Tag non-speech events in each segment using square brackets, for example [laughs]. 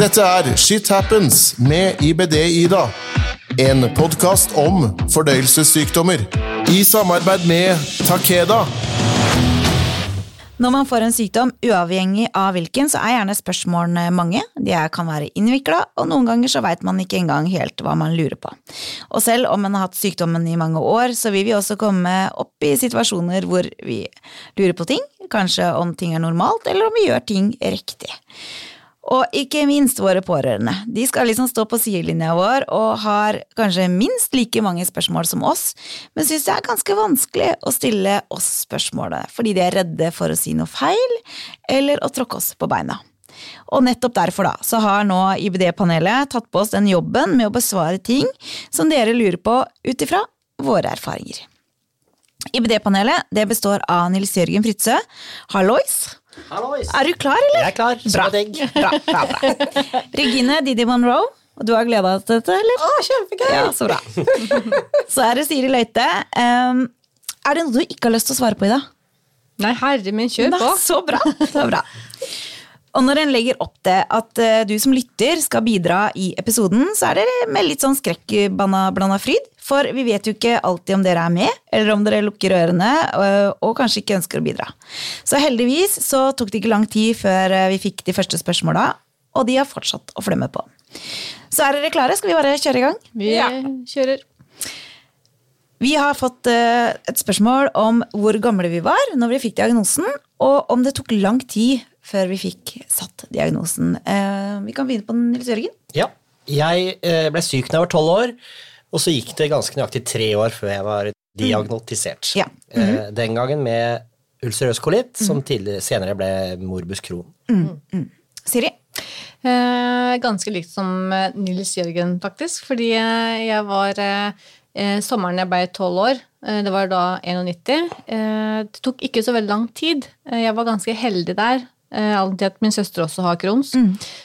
Dette er Shit Happens med IBD-Ida. En podkast om fordøyelsessykdommer. I samarbeid med Takeda. Når man får en sykdom, uavhengig av hvilken, så er gjerne spørsmålene mange. De kan være innvikla, og noen ganger så veit man ikke engang helt hva man lurer på. Og selv om man har hatt sykdommen i mange år, så vil vi også komme opp i situasjoner hvor vi lurer på ting, kanskje om ting er normalt, eller om vi gjør ting riktig. Og ikke minst våre pårørende. De skal liksom stå på sidelinja vår og har kanskje minst like mange spørsmål som oss, men syns det er ganske vanskelig å stille oss spørsmålet fordi de er redde for å si noe feil eller å tråkke oss på beina. Og nettopp derfor da, så har nå IBD-panelet tatt på oss den jobben med å besvare ting som dere lurer på ut ifra våre erfaringer. IBD-panelet det består av Nils Jørgen Fritzøe, hallois, Hallois. er du klar, eller? Jeg er klar. Bra. Som et egg. Bra, [laughs] bra, bra. Regine Didi Monroe, og du har gleda deg til dette, eller? Å, kjempegøy! Ja, så bra. [laughs] Så er det Siri Løite. Um, er det noe du ikke har lyst til å svare på i dag? Nei, herre min, kjør på. Så bra. [laughs] Så bra. Og når en legger opp til at eh, du som lytter skal bidra i episoden, så er det med litt sånn skrekkblanda fryd. For vi vet jo ikke alltid om dere er med, eller om dere lukker ørene og, og kanskje ikke ønsker å bidra. Så heldigvis så tok det ikke lang tid før eh, vi fikk de første spørsmåla, og de har fortsatt å flemme på. Så er dere klare? Skal vi bare kjøre i gang? Vi Ja. kjører. Vi har fått eh, et spørsmål om hvor gamle vi var når vi fikk diagnosen, og om det tok lang tid før vi fikk satt diagnosen. Eh, vi kan begynne på Nils Jørgen. Ja. Jeg ble syk da jeg var tolv år, og så gikk det ganske nøyaktig tre år før jeg var diagnotisert. Ja. Eh, Den gangen med ulcerøs kolitt, som senere ble morbus Crohn. Siri. Eh, ganske likt som eh, Nils Jørgen, faktisk. Fordi eh, jeg var eh, Sommeren jeg ble tolv år, det var da 91, eh, det tok ikke så veldig lang tid. Jeg var ganske heldig der. Alltid All at min søster også har Crohns.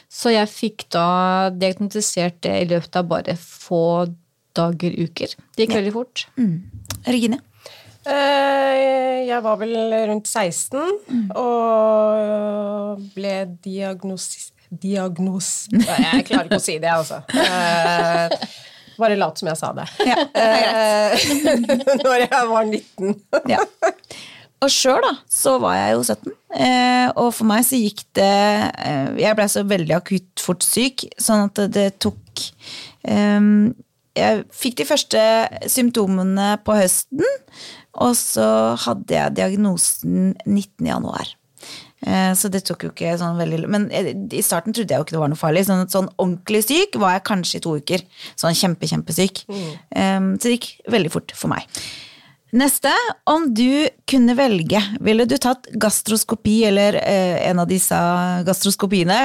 Så jeg fikk da diagnostisert det i løpet av bare få dager, uker. Det gikk veldig fort. Regine. Eh, Jeg var vel rundt 16 og ble diagnos... Diagnos... Jeg klarer ikke å si det, altså. Eh, Bare lat som jeg sa det. Ja, Eh, [laughs] Når jeg var 19. Ja. Og sjøl, da, så var jeg jo 17. Eh, og for meg så gikk det eh, Jeg blei så veldig akutt fort syk, sånn at det, tok eh, Jeg fikk de første symptomene på høsten, og så hadde jeg diagnosen 19. januar. Eh, Så det tok jo ikke sånn veldig Men eh, i starten trodde jeg jo ikke det var noe farlig. Sånn, sånn ordentlig syk var jeg kanskje i to uker. Sånn kjempe, kjempesyk. Mm. Så det gikk veldig fort for meg. Neste. Om du kunne velge, ville du tatt gastroskopi eller eh, en av disse gastroskopiene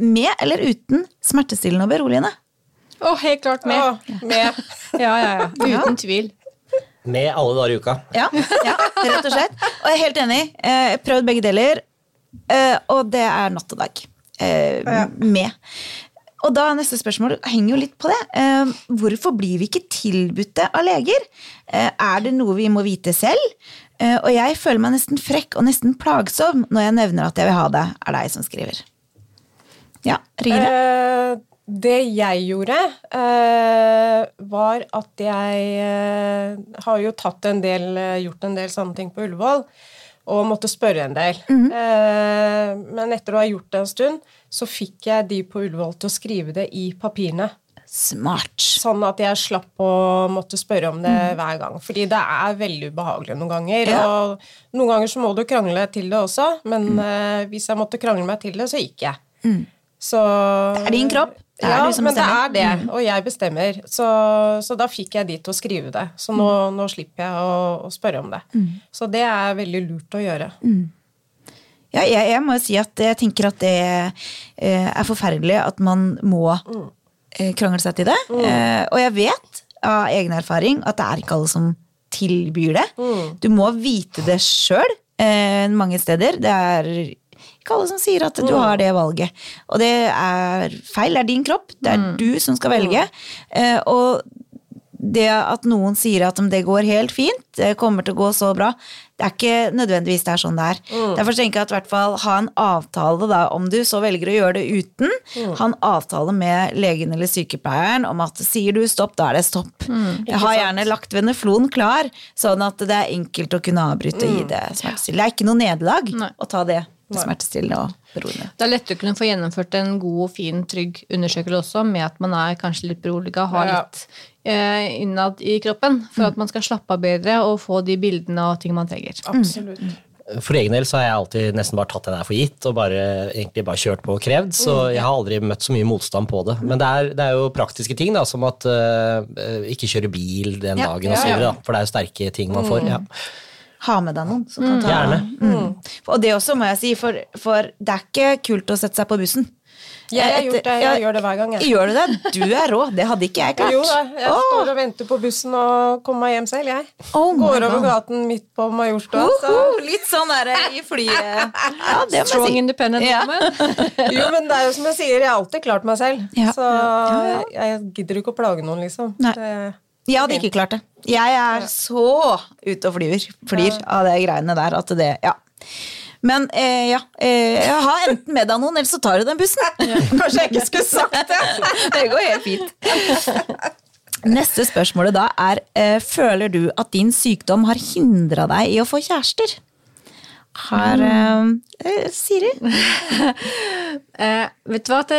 med eller uten smertestillende og beroligende? Å, helt klart med. Å, med. Ja, ja, ja. Uten tvil. Med alle dager i uka. Ja, ja, rett og slett. Og jeg er helt enig. Eh, Jeg har prøvd begge deler, eh, og det er natt og dag. eh, Med. Og da neste spørsmål henger jo litt på det. Eh, Hvorfor blir vi ikke tilbudt det av leger? Eh, Er det noe vi må vite selv? Eh, Og jeg føler meg nesten frekk og nesten plagsom når jeg nevner at jeg vil ha det, er deg som skriver. Ja, Regine? Eh, Det jeg gjorde, eh, var at jeg eh, har jo tatt en del, eh, gjort en del sånne ting på Ullevål, og måtte spørre en del. Eh, Men etter å ha gjort det en stund, så fikk jeg de på Ullevål til å skrive det i papirene. Smart. Sånn at jeg slapp å måtte spørre om det hver gang. Fordi det er veldig ubehagelig noen ganger. Ja. Og noen ganger så må du krangle til det også, men eh, hvis jeg måtte krangle meg til det, så gikk jeg. Så Det er din kropp. Det ja, men det er det, og jeg bestemmer. Så, så da fikk jeg de til å skrive det. Så nå, nå slipper jeg å, å spørre om det. Så det er veldig lurt å gjøre. Ja, jeg, jeg må si at jeg tenker at det eh, er forferdelig at man må eh, krangle seg til det. Eh, og jeg vet av egen erfaring at det er ikke alle som tilbyr det. Du må vite det sjøl eh, mange steder. Det er ikke alle som sier at du har det valget. Og det er feil. Det er din kropp. Det er du som skal velge. Eh, og det at noen sier at det går helt fint, det kommer til å gå så bra, det er ikke nødvendigvis det er sånn det er. Derfor tenker jeg at i hvert fall ha en avtale, da, om du så velger å gjøre det uten, ha en avtale med legen eller sykepleieren om at sier du stopp, da er det stopp. jeg har gjerne lagt veneflon klar, sånn at det er enkelt å kunne avbryte og gi det smertestillende. Det er ikke noe nederlag å ta det smertestillende og beroligende. Det er lettere å kunne få gjennomført en god, fin, trygg undersøkelse også, med at man er kanskje litt beroliga, har Ja. litt eh, innad i kroppen, for at man skal slappe av bedre og få de bildene og ting man trenger. Absolutt. For egen del så har jeg alltid nesten bare tatt den her for gitt og bare, egentlig bare kjørt på og krevd, så jeg har aldri møtt så mye motstand på det. Men det er, det er jo praktiske ting, da, som at øh, ikke kjøre bil den Ja, dagen ja, og så videre, ja. da, for det er jo sterke ting man får. Ja. Ha med deg noen som kan ta Gjerne. Mm. Og det også må jeg si, for, for det er ikke kult å sette seg på bussen. Jeg har gjort det, jeg gjør det hver gang. Jeg. Gjør du det? Du er rå. Det hadde ikke jeg klart. Jo da, jeg står og venter på bussen og kommer meg hjem selv, jeg. Oh Går over God. gaten midt på Majorstua. Så. Uhu, litt sånn der i flyet. [laughs] Ja, Strong independent Ja. [laughs] Jo, men det er jo som jeg sier, jeg har alltid klart meg selv. Ja. Så jeg gidder ikke å plage noen, liksom. Nei. Det, Jeg hadde ikke klart det. Jeg er så ute og flyr, flyr av de greiene der at det Ja. Men eh, ja, eh, ha enten med deg noen, eller så tar du den bussen. [laughs] Kanskje jeg ikke skulle sagt det. [laughs] Det går helt fint. Neste spørsmålet da er eh, Føler du at din sykdom har hindra deg i å få kjærester? Har eh, eh, Siri? [laughs] Eh, vet du hva, det,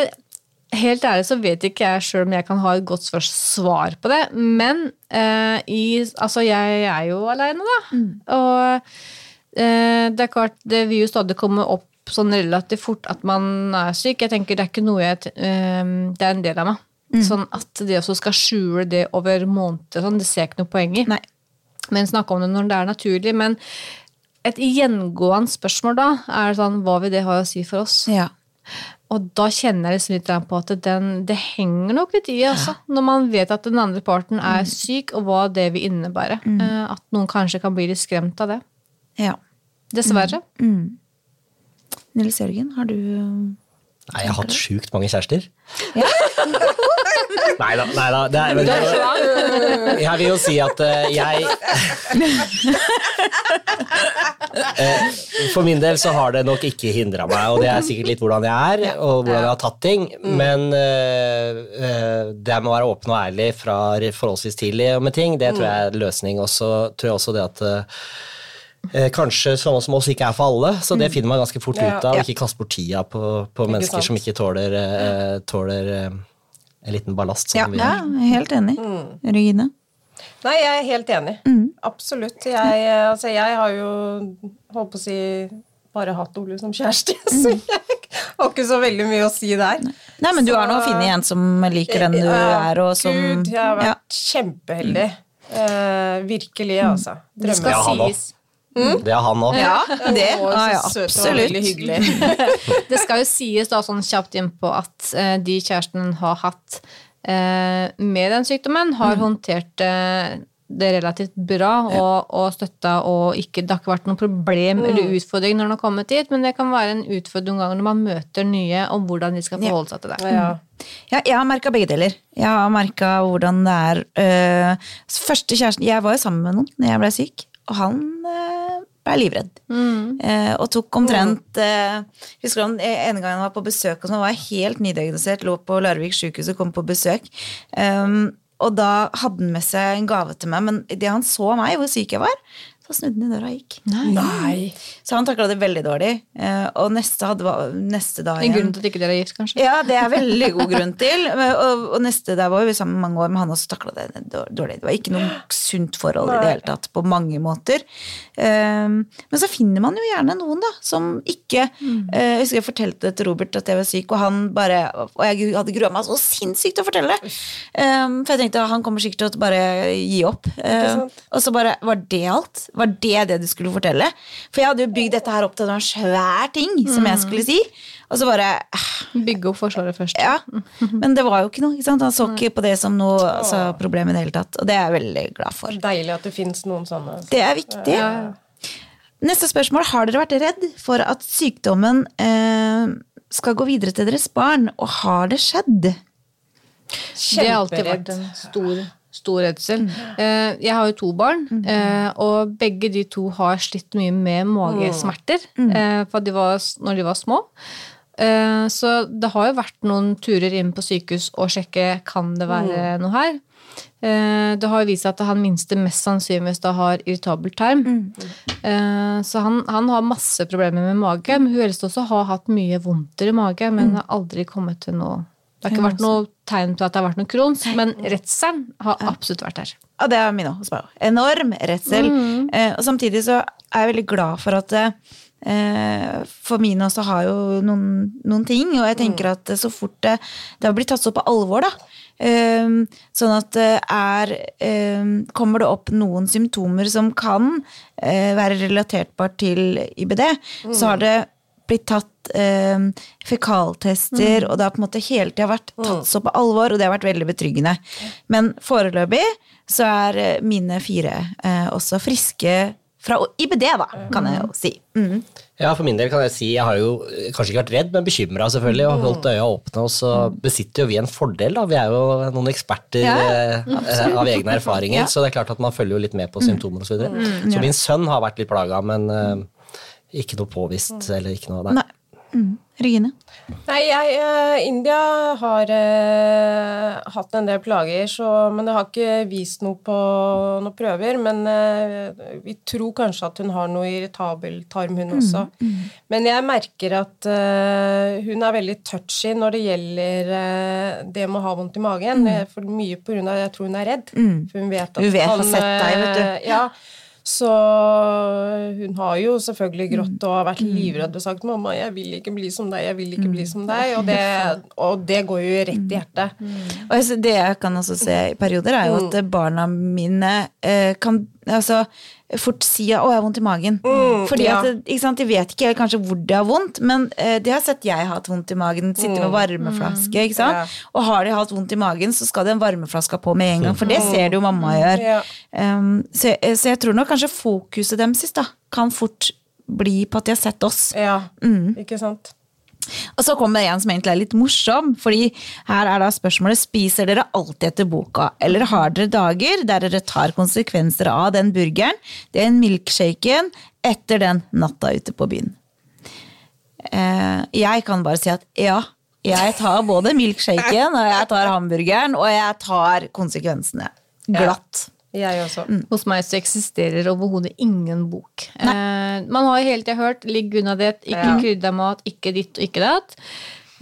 Helt ærlig så vet ikke jeg sjøl om jeg kan ha et godt svar- på det. Men eh, i, altså jeg er jo aleine, da. Og eh, det er klart, det vil jo stadig komme opp sånn relativt fort at man er syk. Jeg tenker Det er ikke noe jeg eh, Det er en del av meg. Sånn at det også skal skjule det over måneder, sånn, det ser jeg ikke noe poeng i. Nei. Men snakke om det når det er naturlig. Men et gjengående spørsmål da er sånn Hva vil det ha å si for oss? Ja. Og da kjenner jeg liksom litt på at den, det henger nok litt i, altså. Når man vet at den andre parten er syk, og hva det vil innebære. Mm. At noen kanskje kan bli litt skremt av det. ja. Dessverre. Nils Jørgen, har du Nei, jeg har hatt sjukt mange kjærester. [laughs] nei da, nei da. Det er, men, jeg vil jo si at eh, jeg [laughs] Eh, For min del så har det nok ikke hindra meg, og det er sikkert litt hvordan jeg er, og hvordan jeg har tatt ting, men eh, det med å være åpen og ærlig fra forholdsvis tidlig med ting, det tror jeg er løsning. Og så tror jeg også det at eh, kanskje sånne som oss ikke er for alle, så det finner man ganske fort Ja. ut av. Ja. Ikke kaste bort tida på, på mennesker sant. som ikke tåler, eh, tåler eh, en liten ballast. Som Ja, vi ja helt enig. Regine? Nei, jeg er helt enig. Absolutt. Jeg, eh, altså, jeg har jo holdt på å si bare hatt Ole som kjæreste, [laughs] så jeg har ikke så veldig mye å si der. Nei, men du Så- har nå funnet en som liker den du Ja, er, og som Gud, jeg har ja. vært kjempeheldig. Uh, virkelig, altså. Det skal Sies. Det har han òg. ja, det. er Ah, ja, absolutt. hyggelig. [laughs] Det skal jo sies da sånn kjapt innpå at uh, de kjærestene en har hatt uh, med den sykdommen, har håndtert uh, det relativt bra og, og støtta, og ikke, det har ikke vært noe problem eller utfordring når en har kommet dit, men det kan være en utfordring noen ganger når man møter nye, om hvordan de skal forholde seg til det. Ja. Ja, jeg har merka begge deler. Jeg har merka hvordan det er øh, Første kjæresten Jeg var jo sammen med noen når jeg ble syk, og han øh, ble livredd. Eh, og tok omtrent eh, Husker du han en gang han var på besøk og sånn, var helt nydiagnosert, lå på Larvik sykehus og kom på besøk. Um, og da hadde han med seg en gave til meg, men idet han så meg, hvor syk jeg var, så snudde han i døra og gikk. Nei. Så han takla det veldig dårlig. Eh, og neste, hadde, neste dag En grunn til at ikke dere er gift, kanskje? ja, det er veldig god grunn til. Og, og neste der var vi sammen mange år, men han også takla det dårlig. Det var ikke noe sunt forhold i det hele tatt, på mange måter. Um, men så finner man jo gjerne noen, da, som ikke mm. Jeg husker jeg fortalte det til Robert at jeg var syk, og han bare Og jeg hadde grua meg så sinnssykt til å fortelle det. Um, for jeg tenkte han kommer sikkert til å bare gi opp. Um, og så bare Var det alt? Var det det du skulle fortelle? For jeg hadde jo bygd dette her opp til en svær ting som jeg skulle si, og så bare eh, Bygge opp Forsvaret først. ja, men det var jo ikke noe. Ikke sant? Han så ikke på det som noe altså, problem i det hele tatt. Og det er jeg veldig glad for. Deilig at det fins noen sånne. Det er viktig. Neste spørsmål. Har dere vært redd for at sykdommen eh, skal gå videre til deres barn, og har det skjedd? Det har alltid vært en stor stor redsel. Eh, Jeg har jo to barn, eh, og begge de to har slitt mye med magesmerter eh, for de var, når de var små. Eh, Så det har jo vært noen turer inn på sykehus og sjekke kan det være noe her. Eh, Det har jo vist seg at han minste mest sannsynligvis da har irritabel tarm. Eh, Så han, han har masse problemer med mage. Men hun eldste også har hatt mye vondtere mage, men har aldri kommet til noe Det har ikke vært noe tegn på at det har vært noen krons, men redselen har absolutt vært der. Ja, det er min også. Enorm redsel. Eh, og samtidig så er jeg veldig glad for at eh, For mine også har jo noen, noen ting, og jeg tenker at så fort det, det har blitt tatt så på alvor, da. eh, sånn at det er eh, Kommer det opp noen symptomer som kan eh, være relatert til IBD, så har det blitt tatt eh, fekaltester, og det har på en måte hele tida vært tatt så på alvor, og det har vært veldig betryggende. Men foreløpig så er eh, mine fire eh, også friske fra IBD, da, kan jeg jo si. Mm. Ja, for min del kan jeg si jeg har jo eh, kanskje ikke vært redd, men bekymra selvfølgelig, og holdt øya åpne. Og så besitter jo vi en fordel, da. Vi er jo noen eksperter Ja, eh, av egne erfaringer, så det er klart at man følger jo litt med på symptomer osv. Så, videre. så min sønn har vært litt plaga, men eh, ikke noe påvist eller ikke noe. Nei. Nei. Mm. Regine? Nei, jeg, eh, India har eh, hatt en del plager, så, men det har ikke vist noe på noen prøver. Men eh, vi tror kanskje at hun har noe irritabel tarm, hun også. Men jeg merker at eh, hun er veldig touchy når det gjelder eh, det med å ha vondt i magen. eh, For mye på grunn av Jeg tror hun er redd. For hun vet at Hun vet, det har sett deg, vet du. Ja, så hun har jo selvfølgelig grått og vært livredd og sagt 'mamma, jeg vil ikke bli som deg', 'jeg vil ikke bli som deg', og det, og det går jo rett i hjertet. Og jeg- det jeg kan også se i perioder, er jo at barna mine eh, kan altså, fort si 'å, jeg har vondt i magen'. Fordi ja. at, ikke sant, De vet ikke helt kanskje hvor de har vondt, men uh, de har sett jeg har hatt vondt i magen, sitte med varmeflaske. ikke sant? Ja. Og har de hatt vondt i magen, så skal de en varmeflaske på med en gang, for det ser du jo mamma gjør. Ja. Um, så, jeg- så jeg tror nok kanskje fokuset deres da, kan fort bli på at de har sett oss. Ja, ikke sant? Og så kommer det en som egentlig er litt morsom, fordi her er da spørsmålet spiser dere alltid etter boka, eller har dere dager der dere tar konsekvenser av den burgeren, den milkshaken, etter den natta ute på byen? Eh, jeg kan bare si at ja, jeg tar både milkshaken, og jeg tar hamburgeren, og jeg tar konsekvensene. Glatt. Jeg også. Hos meg så eksisterer overhodet ingen bok. Eh, man har jo hele tida hørt 'ligg unna det', ikke Ja. mat, ikke ditt og ikke datt.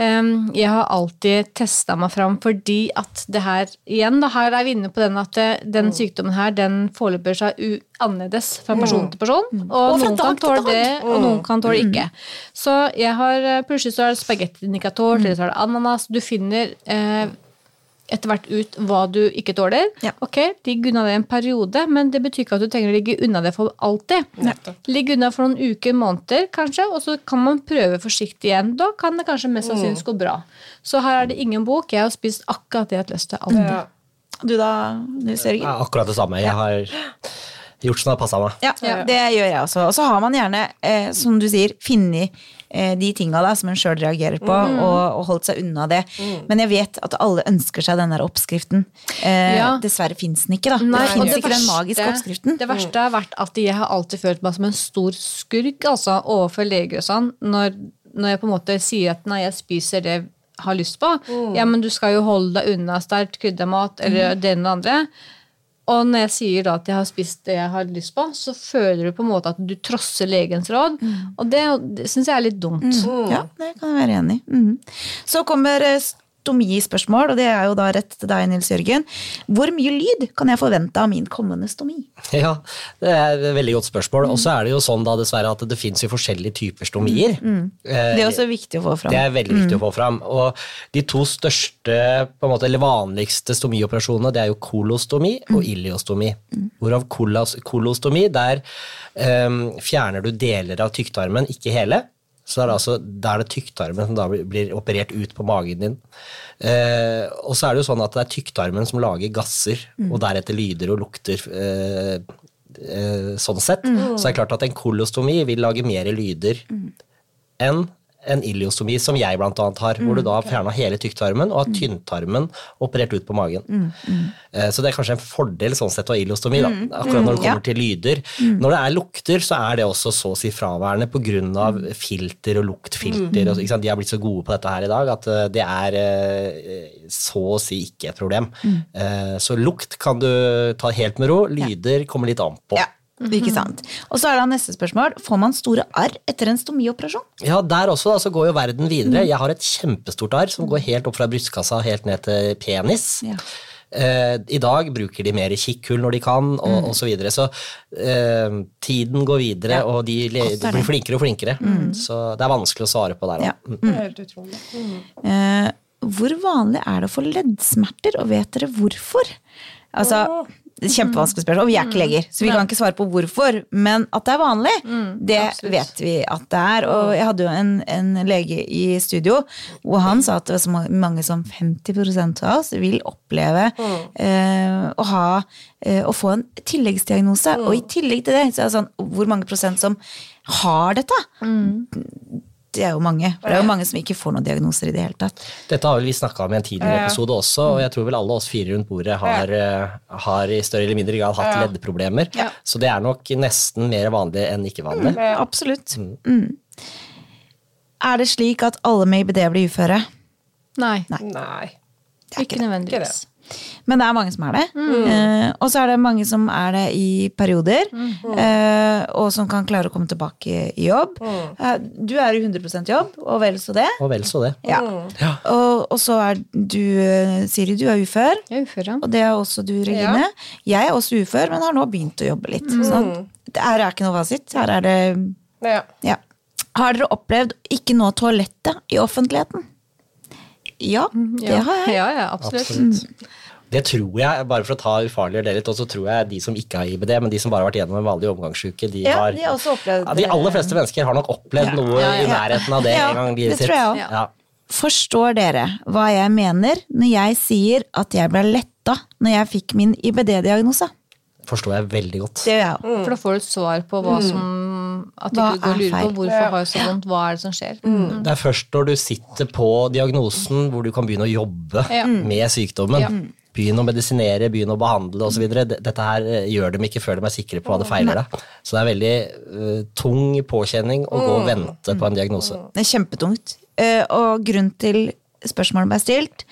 Um, jeg har alltid testa meg fram fordi at det her Igjen, da, her er vi inne på den at det, den sykdommen her, den foreløper seg u annerledes fra person til person. Og, Og noen kan tåle det, og noen kan tåle ikke. Så jeg har eh, plutselig så er det spagettiindikator, eller så er det ananas. Du finner eh, etter hvert ut hva du ikke tåler. Ja. Ok, ligg unna det en periode, men det betyr ikke at du trenger å ligge unna det for alltid. Ligg unna for noen uker, måneder kanskje, og så kan man prøve forsiktig igjen. Da kan det kanskje mest sannsynlig gå bra. Så her er det ingen bok. Jeg har spist akkurat det jeg har lyst til. alltid. Ja. Du da, Nils Jørgen? Ja, akkurat det samme. Jeg har gjort som det har passa meg. Ja, Ja. det gjør jeg også. Og så har man gjerne, eh, som du sier, funnet de tinga da, som en sjøl reagerer på, og, og holdt seg unna det. Men jeg vet at alle ønsker seg den der oppskriften. Eh, Ja. Dessverre fins den ikke, da. Nei, det fins ikke den magiske oppskriften. Det verste har vært at jeg har alltid følt meg som en stor skurk altså, overfor leger og sånn, når, når jeg på en måte sier at nei, jeg spiser det jeg har lyst på. Ja, men du skal jo holde deg unna sterkt kryddermat eller eller det ene og det andre. Og når jeg sier da at jeg har spist det jeg har lyst på, så føler du på en måte at du trosser legens råd. Og det, det syns jeg er litt dumt. Ja, det kan jeg være enig i. Mm. Så kommer eh, stomi-spørsmål, og det er jo da rett til deg, Nils Jørgen. Hvor mye lyd kan jeg forvente av min kommende stomi? [laughs] Ja, det er et veldig godt spørsmål. Og så er det jo sånn da dessverre at det finnes jo forskjellige typer stomier. Mm. Det er også viktig å få fram. Det er veldig viktig å få fram. Og de to største, på en måte, eller vanligste stomioperasjonene, det er jo kolostomi og iliostomi. Hvorav kolostomi, der um, fjerner du deler av tykktarmen, ikke hele. Så er det altså, da er det tykktarmen som da blir, operert ut på magen din. Eh, og så er det jo sånn at det er tykktarmen som lager gasser, og deretter lyder og lukter. Eh, eh, sånn sett. Så det er klart at en kolostomi vil lage mer lyder enn en iliostomi som jeg blant annet har, hvor du da har fjerna hele tykktarmen og har tynntarmen operert ut på magen. Eh, Så det er kanskje en fordel sånn sett å ha iliostomi, da, akkurat når det kommer Ja. til lyder. Når det er lukter, så er det også så å si fraværende pga. filter og luktfilter. Og? De har blitt så gode på dette her i dag at eh, det er eh, så å si ikke et problem. Så lukt kan du ta helt med ro, lyder kommer litt an på. Ja, ikke sant. Og så er da neste spørsmål, får man store arr etter en stomioperasjon? Ja, der også da, så går jo verden videre. Jeg har et kjempestort arr som går helt opp fra brystkassa helt ned til penis. Ja. Eh, I dag bruker de mer kikkhull når de kan, og, og så videre. Så eh, tiden går videre, og de, le, de blir flinkere og flinkere. Så det er vanskelig å svare på der. Ja. Mm. Det er helt utrolig. Eh, hvor vanlig er det å få leddsmerter, og vet dere hvorfor? Altså, det er Kjempevanskelig spørsmål, og vi er ikke leger, så vi kan ikke svare på hvorfor. Men at det er vanlig, det absolutt. vet vi at det er. Og jeg hadde jo en, en lege i studio og han sa at det var så mange som 50% av oss vil oppleve eh, å, ha, eh, å få en tilleggsdiagnose. Og i tillegg til det, så er det sånn hvor mange prosent som har dette. Det er jo mange. For det er jo mange som ikke får noen diagnoser i det hele tatt. Dette har vel vi snakka om i en tidligere episode også, og jeg tror vel alle oss fire rundt bordet har, eh, har i større eller mindre grad hatt leddproblemer. Ja. Så det er nok nesten mer vanlig enn ikke vanlig. Absolutt. Mm. Er det slik at alle med IBD blir uføre? Nei, Nei. ikke nødvendigvis. Men det er mange som er det. Eh, og så er det mange som er det i perioder, eh, og som kan klare å komme tilbake i jobb. Eh, du er i 100 jobb, og vel så det. Og vel så det. Ja. Ja. Og, og så er du, eh, Siri, du er ufør. Jeg er ufør, ja. Og det er også du, Regine. Jeg er også ufør, men har nå begynt å jobbe litt. Sånn. Det er ikke noe fasit. Her er det Ja. Ja. Har dere opplevd ikke nå toalettet i offentligheten? Ja, det ja. har jeg. Ja, ja, absolutt. Absolutt. Det tror jeg, bare for å ta ufarliggjøre det litt, og så tror jeg de som ikke har IBD, men de som bare har vært gjennom en vanlig omgangsuke, de Ja, har de har også opplevd ja, De aller fleste mennesker har nok opplevd Ja. noe Ja, ja. i nærheten av det Ja, en gang i livet sitt. tror jeg også. Ja. Forstår dere hva jeg mener når jeg sier at jeg ble letta når jeg fikk min IBD-diagnose? Forstår jeg veldig godt. Det gjør jeg òg. For da får du et svar på hva som At du ikke går og er lurer på hvorfor Ja. har jeg så vondt, hva er det som skjer. Det er først når du sitter på diagnosen hvor du kan begynne å jobbe Ja. med sykdommen. Ja. Begynne å medisinere, begynne å behandle osv. Dette her eh, gjør dem ikke før de er sikre på hva det feiler deg. Så det er veldig uh, tung påkjenning å gå og vente på en diagnose. Det er kjempetungt. Uh, og grunnen til spørsmålet ble stilt,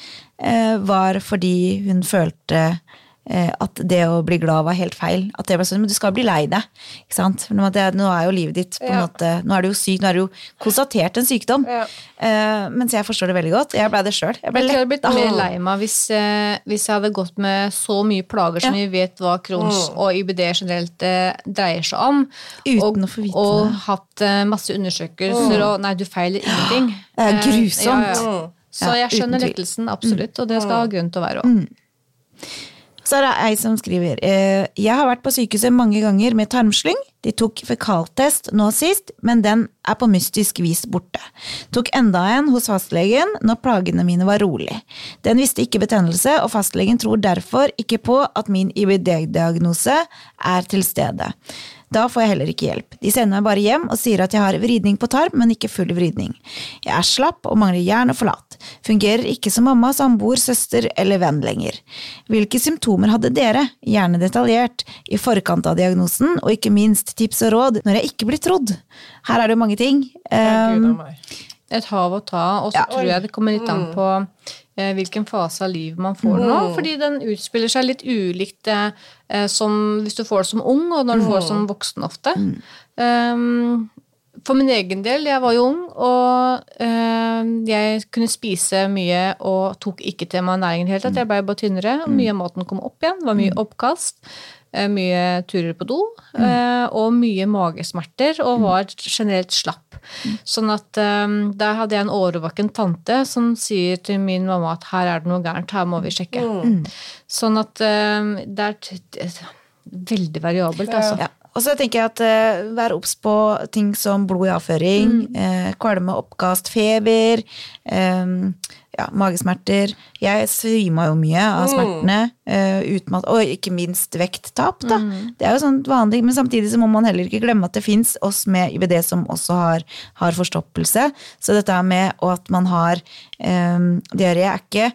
uh, var fordi hun følte at det å bli glad var helt feil. At det ble sånn, Men du skal bli lei deg. Ikke sant? For nå er jo livet ditt på en Ja. måte Nå er du jo syk, nå er du jo konstatert en sykdom. Ja. Eh, mens jeg forstår det veldig godt. Jeg ble det sjøl. Jeg ble Jeg tror jeg hadde blitt mer lei meg hvis, eh, hvis jeg hadde gått med så mye plager som Ja. vi vet hva Crohns og IBD generelt eh, dreier seg om. Uten og, å få vite og det. hatt eh, masse undersøkelser og nei, du feiler ingenting. Det er Eh, grusomt. ja, ja. Så jeg skjønner lettelsen, absolutt, og det skal ha grunn til å være òg. Så er det ei som skriver eh, Jeg har vært på sykehuset mange ganger med tarmslyng. De tok fekaltest nå sist, men den er på mystisk vis borte. Tok enda en hos fastlegen når plagene mine var rolig. Den visste ikke betennelse, og fastlegen tror derfor ikke på at min IBD-diagnose er til stede. Da får jeg heller ikke hjelp. De sender meg bare hjem og sier at jeg har vridning på tarm, men ikke full vridning. Jeg er slapp og mangler jern og forlat. Fungerer ikke som mamma, samboer, søster eller venn lenger. Hvilke symptomer hadde dere, gjerne detaljert, i forkant av diagnosen, og ikke minst tips og råd når jeg ikke blir trodd? Her er det jo mange ting. Um. Et hav å ta, og så Ja. tror jeg det kommer litt an på eh, hvilken fase av livet man får nå. Fordi den utspiller seg litt ulikt eh, eh, som hvis du får det som ung, og når du får det som voksen ofte. Um, for min egen del, jeg var jo ung, og uh, jeg kunne spise mye og tok ikke til meg næringen i det hele tatt. Jeg ble bare tynnere, mye av maten kom opp igjen. Det var mye oppkast. Eh, Mye turer på do, mm. og mye magesmerter, og var generelt slapp. Sånn at um, der hadde jeg en årvåken tante som sier til min mamma at her er det noe gærent, her må vi sjekke. Sånn at um, det er veldig variabelt, altså. Ja. Og så tenker jeg at uh, vær obs på ting som blod i avføring, eh, kvalme, oppkast, feber, um, ja, magesmerter. Jeg svima jo mye av smertene, Uh, utmatt, og ikke minst vekttap. Da. Det er jo sånn vanlig, men samtidig så må man heller ikke glemme at det fins oss med IBD som også har, har forstoppelse. Så dette er med og at man har um, diaré, er ikke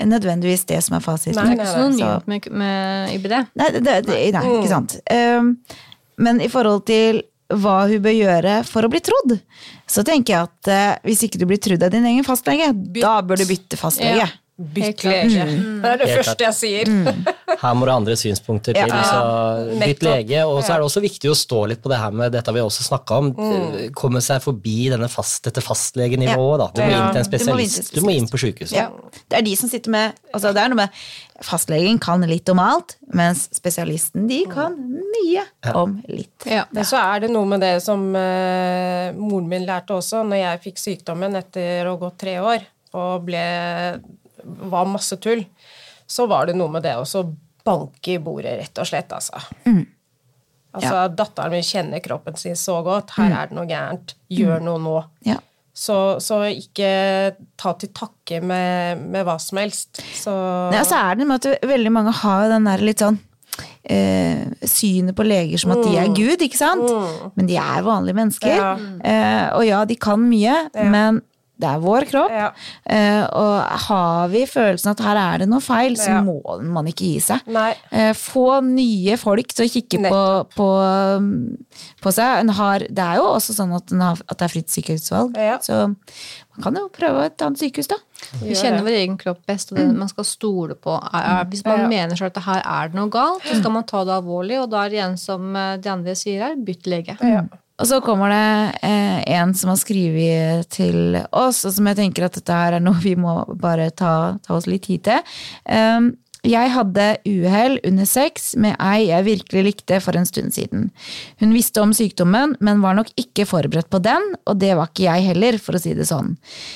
nødvendigvis det som er fasiten. Nei, Det er ikke så nei, nytt med, med IBD. Nei, det, det, nei ikke sant. Um, men i forhold til hva hun bør gjøre for å bli trodd, så tenker jeg at eh, hvis ikke du blir trodd av din egen fastlege, da bør du bytte fastlege. Ja. Bytt lege. lege. Det er det Helt første jeg sier. Her må det andre synspunkter til. Ja, så bytt lege. Og så er det også viktig å stå litt på det her med dette vi også snakka om. Mm. Komme seg forbi denne fast, dette fastlegenivået. Da. Du må inn til en Du spesialist. Du må inn på sjukehuset. Ja. Det er de som sitter med altså det er noe med Fastlegen kan litt om alt, mens spesialisten de kan mye om litt. Ja. Men så er det noe med det som uh, moren min lærte også, når jeg fikk sykdommen etter å ha gått tre år og ble, var masse tull, så var det noe med det å banke i bordet, rett og slett, altså. Altså, Datteren min kjenner kroppen sin så godt. Her er det noe gærent. Gjør noe nå. Ja. Så, så ikke ta til takke med, med hva som helst. Så og så er det med at veldig mange har den der litt sånn eh, synet på leger som at de er Gud, ikke sant? Men de er vanlige mennesker. Ja. Eh, og ja, de kan mye, men det er vår kropp. Ja. Eh, og har vi følelsen at her er det noe feil, så Ja. må man ikke gi seg. Nei. Eh, få nye folk til å kikke på, på, på seg. En har, det er jo også sånn at, en har, at det er fritt sykehusvalg. Ja. Så man kan jo prøve et annet sykehus, da. Vi kjenner vår egen kropp best, og det man skal stole på. Hvis man Ja. mener selv at her er det noe galt, så skal man ta det alvorlig, og da er det igjen som eh, de andre sier her, bytt lege. Ja. Og så kommer det eh, en som har skrevet til oss, og som jeg tenker at dette her er noe vi må bare ta, ta oss litt tid til. Um, jeg hadde uhell under sex med ei jeg virkelig likte for en stund siden. Hun visste om sykdommen, men var nok ikke forberedt på den, og det var ikke jeg heller, for å si det sånn.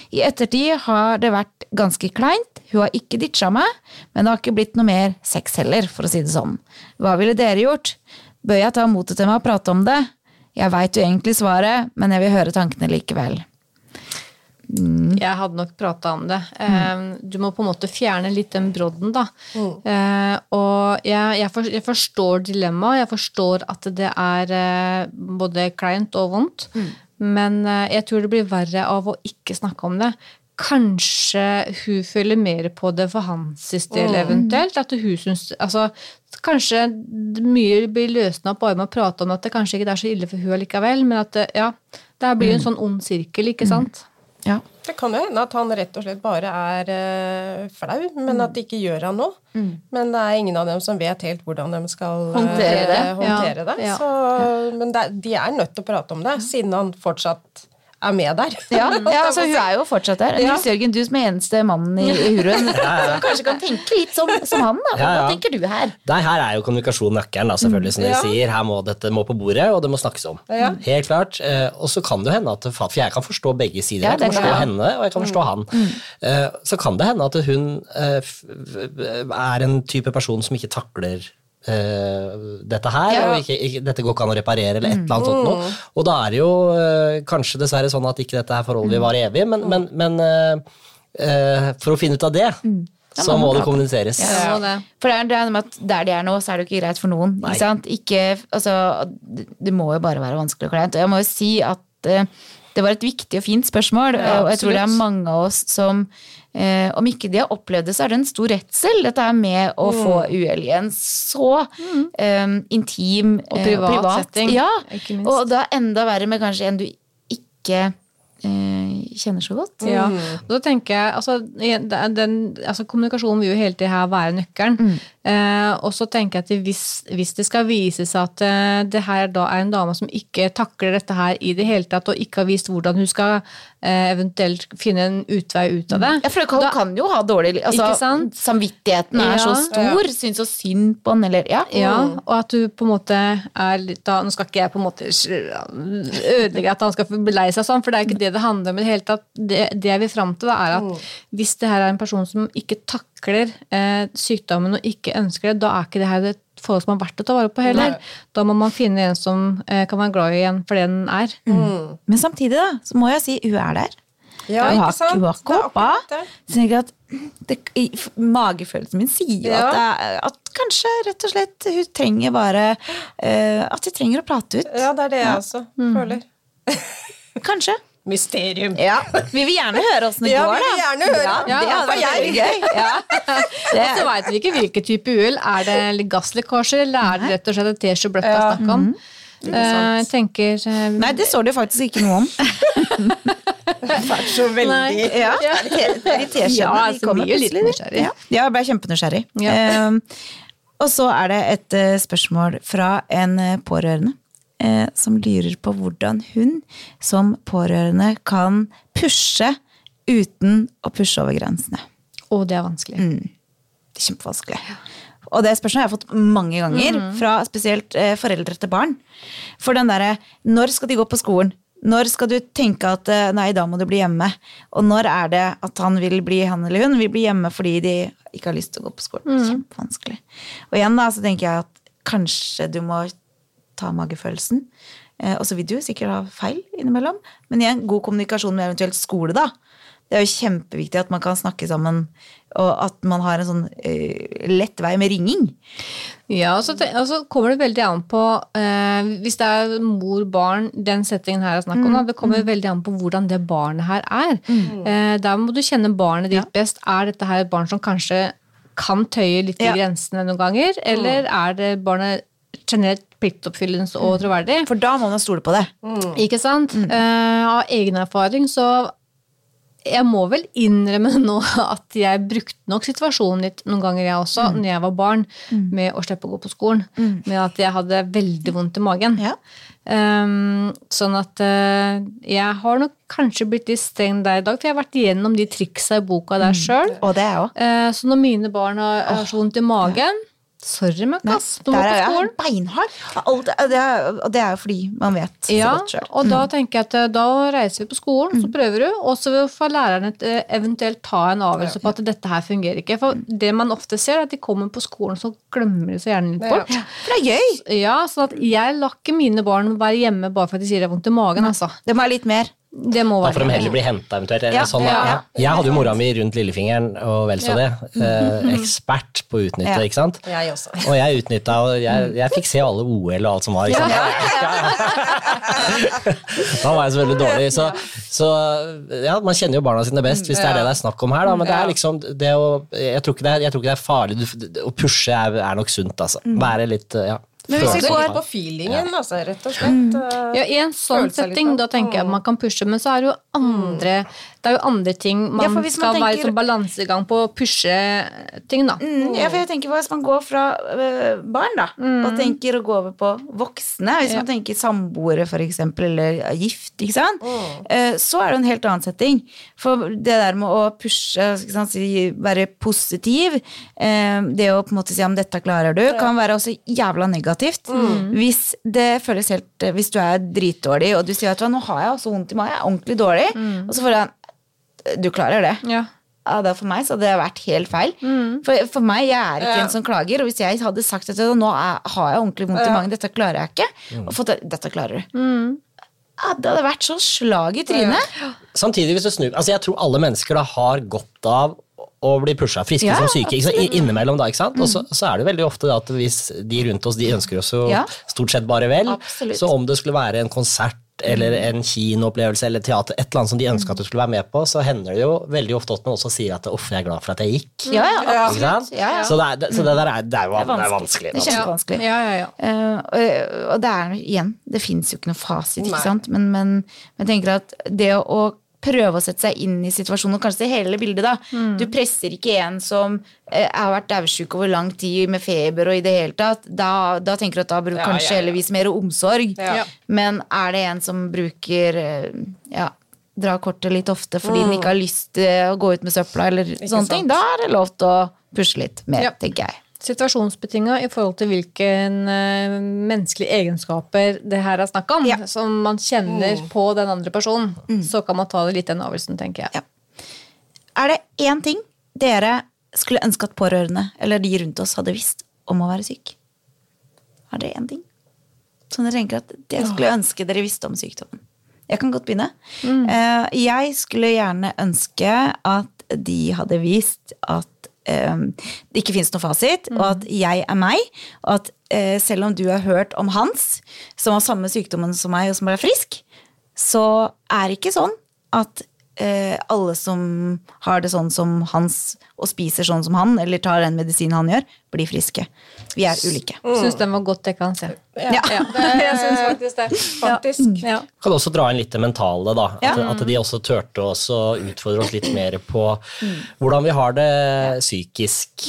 I ettertid har det vært ganske kleint, hun har ikke ditcha meg, men det har ikke blitt noe mer sex heller, for å si det sånn. Hva ville dere gjort? Bør jeg ta motet til meg og prate om det? Jeg veit jo egentlig svaret, men jeg vil høre tankene likevel. Jeg hadde nok prata om det. Mm. Du må på en måte fjerne litt den brodden, da. Eh, og jeg, jeg, for, jeg forstår dilemmaet, jeg forstår at det er eh, både kleint og vondt, men eh, jeg tror det blir verre av å ikke snakke om det. Kanskje hun føler mer på det for hans del, eventuelt. At hun syns Altså, kanskje mye blir løsna opp bare med å prate om at det kanskje ikke er så ille for hun allikevel, men at ja, det blir en sånn ond sirkel, ikke sant? Ja. Det kan jo hende at han rett og slett bare er uh, flau, men at det ikke gjør han noe. Men det er ingen av dem som vet helt hvordan de skal uh, Håndtere det. håndtere Ja, det. ja. Men det, de er nødt til å prate om det, siden han fortsatt er med der. Ja, [laughs] ja altså Hun er jo fortsatt der. Ja. Jørgen, du som er eneste mannen i, i Huruen, [laughs] ja, kanskje kan tenke litt som, som han. da. Ja, Hva tenker du her? Nei, her er jo kommunikasjon nøkkelen, da, selvfølgelig, som dere sier. Her må dette må på bordet, og det må snakkes om. Ja. Helt klart. Eh, og så kan det hende at For jeg kan forstå begge sider. Ja, jeg kan forstå henne, og jeg kan forstå han. Eh, så kan det hende at hun eh, er en type person som ikke takler eh, dette her, Ja. og ikke, ikke, dette går ikke an å reparere, eller et eller annet sånt noe. Og da er det jo uh, kanskje dessverre sånn at ikke dette her forholdet vil vare evig, men, men, men uh, for å finne ut av det, Da så må det kommuniseres. Ja, det. For det er, det er med at der de er nå, så er det jo ikke greit for noen. Ikke? Ikke, altså, det, må jo bare være vanskelig og kleint. Og jeg må jo si at det var et viktig og fint spørsmål, Ja, og jeg tror det er mange av oss som eh, Om ikke de har opplevd det, så er det en stor redsel, dette er med å få uhell i en så eh, intim Og eh, privat setting, Ja, ikke minst. og da enda verre med kanskje en du ikke eh, kjenner så godt. Ja, og da tenker jeg, altså, den, altså Kommunikasjonen vil jo hele tiden her være nøkkelen. Eh, og så tenker jeg at hvis, hvis det skal vise seg at eh, det her da er en dame som ikke takler dette her i det hele tatt, og ikke har vist hvordan hun skal eh, eventuelt finne en utvei ut av det Ja, for Hun da- kan jo ha dårlig altså, Ikke sant? Samvittigheten er så Ja. stor, syns så synd på den, eller ja. Ja, og at du på en måte er litt da, Nå skal ikke jeg på en måte ødelegge at han skal bli lei seg sånn, for det er ikke det det handler om i det hele hele tatt, det, det jeg vil fram til, da, er at Mm. hvis det her er en person som ikke takler eh, sykdommen og ikke ønsker det, da er ikke det her et forhold som er verdt å ta vare på heller. Nei. Da må man finne en som eh, kan være glad i en for det den er. Men samtidig, da, så må jeg si hun er der. Ja, hun har, ikke sant? hun har at det, Magefølelsen min sier jo Ja. at, at kanskje rett og slett hun trenger bare uh, At de trenger å prate ut. Ja, det er det jeg også føler. Kanskje. Mysterium. Ja. Vi vil gjerne høre åssen det Ja, går, vi vil gjerne høre. Ja, det hadde vært veldig gøy. Ja. [laughs] Og så veit vi ikke hvilken type uhell. Er det gasslekkasje, eller er det rett og slett et teskje bløtt det er snakk om? Mm. Uh, tenker uh, Nei, det står det faktisk ikke noe om. [laughs] Så veldig Nei. Ja, De teskjeene Ja, de altså, kommer blir litt plutselig. nysgjerrig. Ja, ja, jeg ble kjempenysgjerrig. Ja. Uh, og så er det et eh, spørsmål fra en pårørende eh, som lurer på hvordan hun som pårørende kan pushe uten å pushe over grensene. Og det er vanskelig. Det er kjempevanskelig. Og det spørsmålet har jeg fått mange ganger, fra spesielt eh, foreldre til barn. For den derre Når skal de gå på skolen? Når skal du tenke at eh, nei, da må du bli hjemme? Og når er det at han vil bli han eller hun vil bli hjemme fordi de ikke har lyst til å gå på skolen? Kjempevanskelig. Og igjen da, så tenker jeg at kanskje du må ta magefølelsen. Eh, og så vil du sikkert ha feil innimellom, men igjen, god kommunikasjon med eventuelt skole, da. Det er jo kjempeviktig at man kan snakke sammen, og at man har en sånn uh, lett vei med ringing. Ja, og så, og så kommer det veldig an på uh, Hvis det er mor-barn, den settingen her er snakk om, da, det kommer veldig an på hvordan det barnet her er. Eh, der må du kjenne barnet ditt best. Er dette her et barn som kanskje kan tøye litt Ja. i grensene noen ganger, eller er det barnet generelt pliktoppfyllende og troverdig? For da må man stole på det. Ikke sant? Eh, av egen erfaring så jeg må vel innrømme [laughs] nå at jeg brukte nok situasjonen litt noen ganger, jeg også, når jeg var barn, med å slippe å gå på skolen. Med at jeg hadde veldig vondt i magen. Ja. Um, sånn at uh, jeg har nok kanskje blitt litt streng der i dag, for jeg har vært igjennom de triksa i boka der sjøl. Og det er jeg òg. så når mine barn har, har så vondt i magen Sorry, Møkkas, du må på skolen. beinhard. Alt, det det er jo fordi man vet så Ja, godt sjøl. og da tenker jeg at eh, da reiser vi på skolen, så prøver du, og så får lærerne eh, eventuelt ta en avgjørelse på at dette her fungerer ikke. For det man ofte ser, er at de kommer på skolen, så glemmer de så gjerne litt bort. For det er gøy! Ja, så at jeg lar ikke mine barn være hjemme bare fordi de sier det er vondt i magen, altså. Det må være litt mer. Det må Da får de heller bli henta eventuelt. Ja, sånn, ja, ja. Jeg hadde jo mora mi rundt lillefingeren og vel så det. Eh, ekspert på å utnytte, Ja. ikke sant. Jeg også. Og jeg utnytta, og jeg, jeg fikk se alle OL og alt som var. Ikke sant? [laughs] da var jeg så veldig dårlig. Så, så ja, man kjenner jo barna sine best, hvis det er det det er snakk om her. Da. Men det er liksom det å Jeg tror ikke det er, jeg tror ikke det er farlig. Å pushe er, er nok sunt, altså. Være litt ja, Men hvis vi går på feelingen, altså, rett og slett. Mm. Ja, I en sånn setting sånn. da tenker jeg at man kan pushe, men så er det jo andre Det er jo andre ting man, Ja, man skal være som balansegang på å pushe ting, da. Mm, ja, for jeg tenker på Hvis man går fra øh, barn da, og tenker å gå over på voksne, hvis man tenker samboere for eksempel, eller er gift, ikke sant? oh. så er det en helt annen setting. For det der med å pushe, ikke sant, være positiv, eh, det å på en måte si om dette klarer du, kan være også jævla negativt. Hvis det føles helt Hvis du er dritdårlig, og du sier at nå har jeg også vondt i meg, jeg er ordentlig dårlig, og så får en Du klarer det Ja. ja, da for meg så hadde det vært helt feil. For, for meg, jeg er ikke en som klager. Og hvis jeg hadde sagt at nå er, har jeg ordentlig vondt i magen, dette klarer jeg ikke, og fått dette klarer du. Ja, det hadde vært så slag i trynet. Samtidig, hvis du snur Altså, jeg tror alle mennesker da har godt av å bli pusha, friske Ja, som syke. Ikke sant? Innimellom, da. ikke sant? Og så, så er det veldig ofte da at hvis de rundt oss de ønsker oss jo Ja. stort sett bare vel, Absolutt. så om det skulle være en konsert eller en kinoopplevelse eller teater, et eller annet som de ønska at du skulle være med på, så hender det jo veldig ofte at man også sier at 'uff, jeg er glad for at jeg gikk'. Ja, ja, absolutt. Ja, ja. Så, det er, så det der er, det er, jo, det er vanskelig. Det er kjempevanskelig. Ja, ja, ja. Uh, og, og det er igjen, det fins jo ikke noe fasit, Nei. sant? Men, men, men jeg tenker at det å prøve å sette seg inn i situasjonen, og kanskje se hele bildet, da. Du presser ikke en som eh, har vært daudsjuk over lang tid med feber og i det hele tatt. Da, da tenker du at da bruker Ja, kanskje ja, ja. heller mer omsorg. Men er det en som bruker eh, ja, drar kortet litt ofte fordi den ikke har lyst til å gå ut med søpla, eller sånne sant. ting, da er det lov til å pushe litt mer, tenker jeg. Situasjonsbetinga i forhold til hvilken eh, menneskelige egenskaper det her er snakk om, Ja. som man kjenner på den andre personen, så kan man ta det litt den avgjørelsen, tenker jeg. Ja. Er det én ting dere skulle ønske at pårørende eller de rundt oss hadde visst om å være syk? Er det én ting som dere tenker at det skulle ønske dere visste om sykdommen? Jeg kan godt begynne. Mm. Jeg skulle gjerne ønske at de hadde visst at eh, det ikke fins noe fasit, og at jeg er meg. Og at eh, selv om du har hørt om Hans, som har samme sykdommen som meg, og som er frisk, så er det ikke sånn at eh, alle som har det sånn som Hans, og spiser sånn som han, eller tar den medisinen han gjør, blir friske. Vi er ulike. Syns den var godt dekka, se. Ja. Jeg syns faktisk det. Faktisk. Ja. Kan også dra inn litt det mentale, da. Ja. At, at de også turte å utfordre oss litt mer på hvordan vi har det psykisk.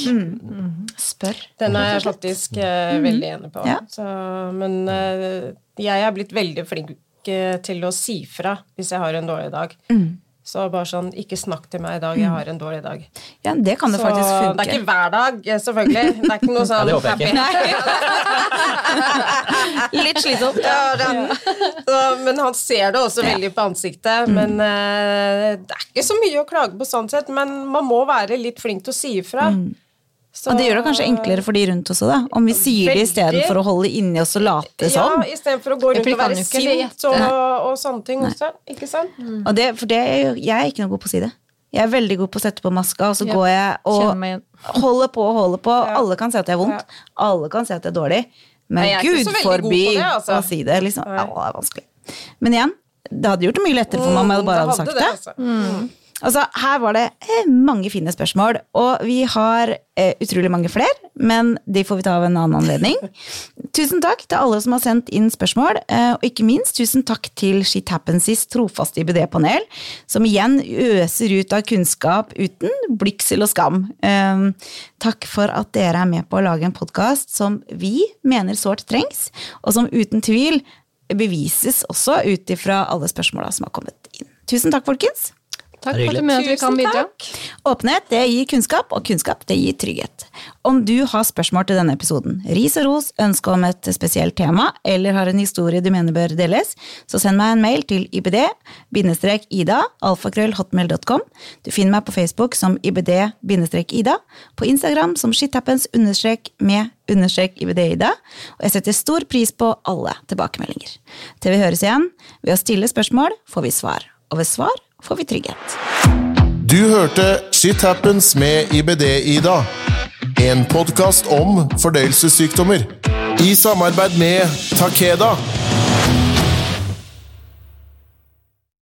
Spør. Den er jeg faktisk mm. veldig enig på. Ja. Så, men eh, jeg er blitt veldig flink eh, til å si fra hvis jeg har en dårlig dag. Så bare sånn, ikke snakk til meg i dag, jeg har en dårlig dag. Ja, det kan det Så faktisk det er ikke hver dag, eh, selvfølgelig. Det er ikke noe [laughs] sånn det håper jeg ikke. [laughs] Litt slitsomt. Ja. Men han ser det også veldig på ansiktet. Men uh, det er ikke så mye å klage på sånn sett, men man må være litt flink til å si ifra. Så- Og det gjør det kanskje enklere for de rundt også, da. Om vi sier det Veldig. istedenfor å holde inni oss og late Ja, som. istedenfor å gå rundt og være sint og, og sånne ting også. Ikke sant? Og det, for det er jo, jeg er ikke noe god på å si det. Jeg er veldig god på å sette på maska, og så Ja, går jeg og holder på og holder på. Alle kan se at det er vondt. Alle kan se at det er dårlig. Men Nei, er gud forbi forby på det, altså. å si det. Liksom. Ja, det er vanskelig. Men igjen, det hadde gjort det mye lettere for meg om jeg bare hadde sagt det. altså. Altså, her var det eh, mange fine spørsmål, og vi har eh, utrolig mange flere, men de får vi ta av en annen anledning. [laughs] Tusen takk til alle som har sendt inn spørsmål, eh, og ikke minst tusen takk til Shit Happensys trofaste IBD-panel, som igjen øser ut av kunnskap uten blygsel og skam. Eh, takk for at dere er med på å lage en podkast som vi mener sårt trengs, og som uten tvil bevises også ut ifra alle spørsmåla som har kommet inn. Tusen takk, folkens. Takk for at du mener at vi kan bidra. Åpenhet det gir kunnskap, og kunnskap det gir trygghet. Om du har spørsmål til denne episoden, ris og ros, ønske om et spesielt tema, eller har en historie du mener bør deles, så send meg en mail til ibd-ida, alfakrøllhotmail.com. Du finner meg på Facebook som ibd-ida, på Instagram som shithappens-med-ibd-ida, og jeg setter stor pris på alle tilbakemeldinger. Til vi høres igjen, ved å stille spørsmål får vi svar, og ved svar får vi trygghet. Du hørte Shit Happens med IBD-Ida. En podkast om fordøyelsessykdommer. I samarbeid med Takeda.